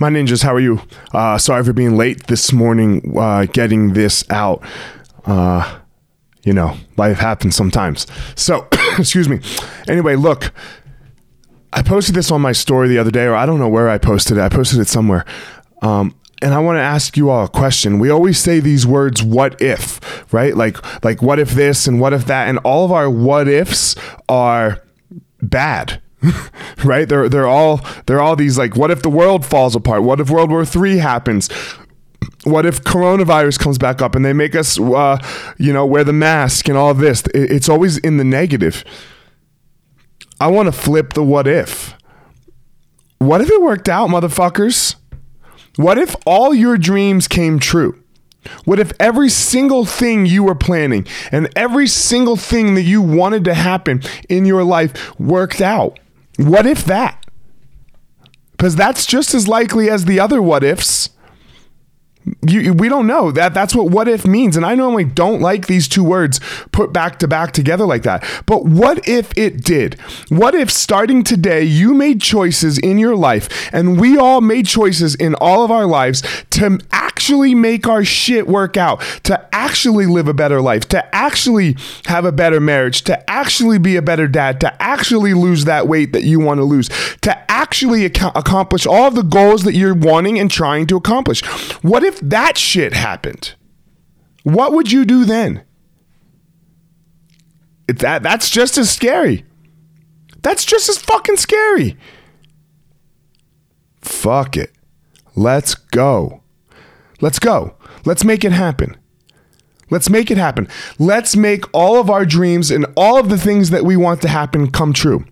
My ninjas, how are you? Uh, sorry for being late this morning uh, getting this out. Uh, you know, life happens sometimes. So, excuse me. Anyway, look, I posted this on my story the other day, or I don't know where I posted it. I posted it somewhere. Um, and I want to ask you all a question. We always say these words what if, right? Like like what if this and what if that and all of our what ifs are bad. right? They're they're all they're all these like what if the world falls apart? What if World War 3 happens? What if coronavirus comes back up and they make us uh, you know, wear the mask and all this? It's always in the negative. I want to flip the what if. What if it worked out, motherfuckers? What if all your dreams came true? What if every single thing you were planning and every single thing that you wanted to happen in your life worked out? What if that? Because that's just as likely as the other what ifs. You, we don't know that that's what what if means and i normally don't like these two words put back to back together like that but what if it did what if starting today you made choices in your life and we all made choices in all of our lives to actually make our shit work out to actually live a better life to actually have a better marriage to actually be a better dad to actually lose that weight that you want to lose to actually ac- accomplish all the goals that you're wanting and trying to accomplish what if that shit happened, what would you do then? It, that that's just as scary. That's just as fucking scary. Fuck it. Let's go. Let's go. Let's make it happen. Let's make it happen. Let's make all of our dreams and all of the things that we want to happen come true.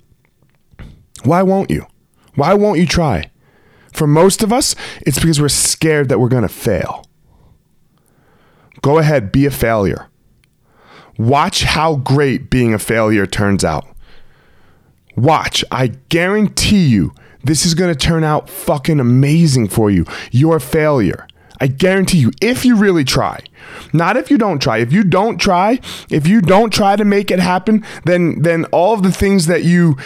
Why won't you? Why won't you try? For most of us, it's because we're scared that we're going to fail. Go ahead, be a failure. Watch how great being a failure turns out. Watch, I guarantee you, this is going to turn out fucking amazing for you. Your failure. I guarantee you, if you really try. Not if you don't try. If you don't try, if you don't try to make it happen, then then all of the things that you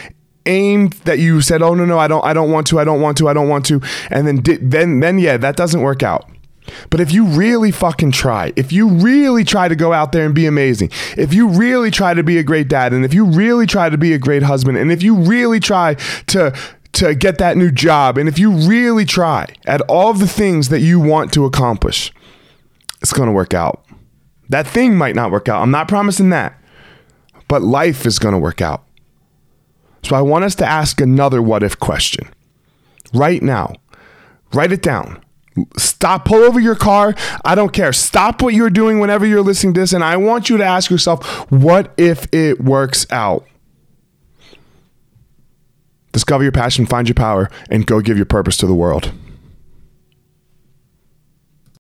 aimed that you said, "Oh no, no, I don't, I don't want to, I don't want to, I don't want to," and then then then yeah, that doesn't work out. But if you really fucking try, if you really try to go out there and be amazing, if you really try to be a great dad, and if you really try to be a great husband, and if you really try to to get that new job, and if you really try at all the things that you want to accomplish, it's going to work out. That thing might not work out. I'm not promising that. But life is going to work out. So I want us to ask another what if question right now. Write it down. Stop, pull over your car. I don't care. Stop what you're doing whenever you're listening to this. And I want you to ask yourself, what if it works out? Discover your passion, find your power, and go give your purpose to the world.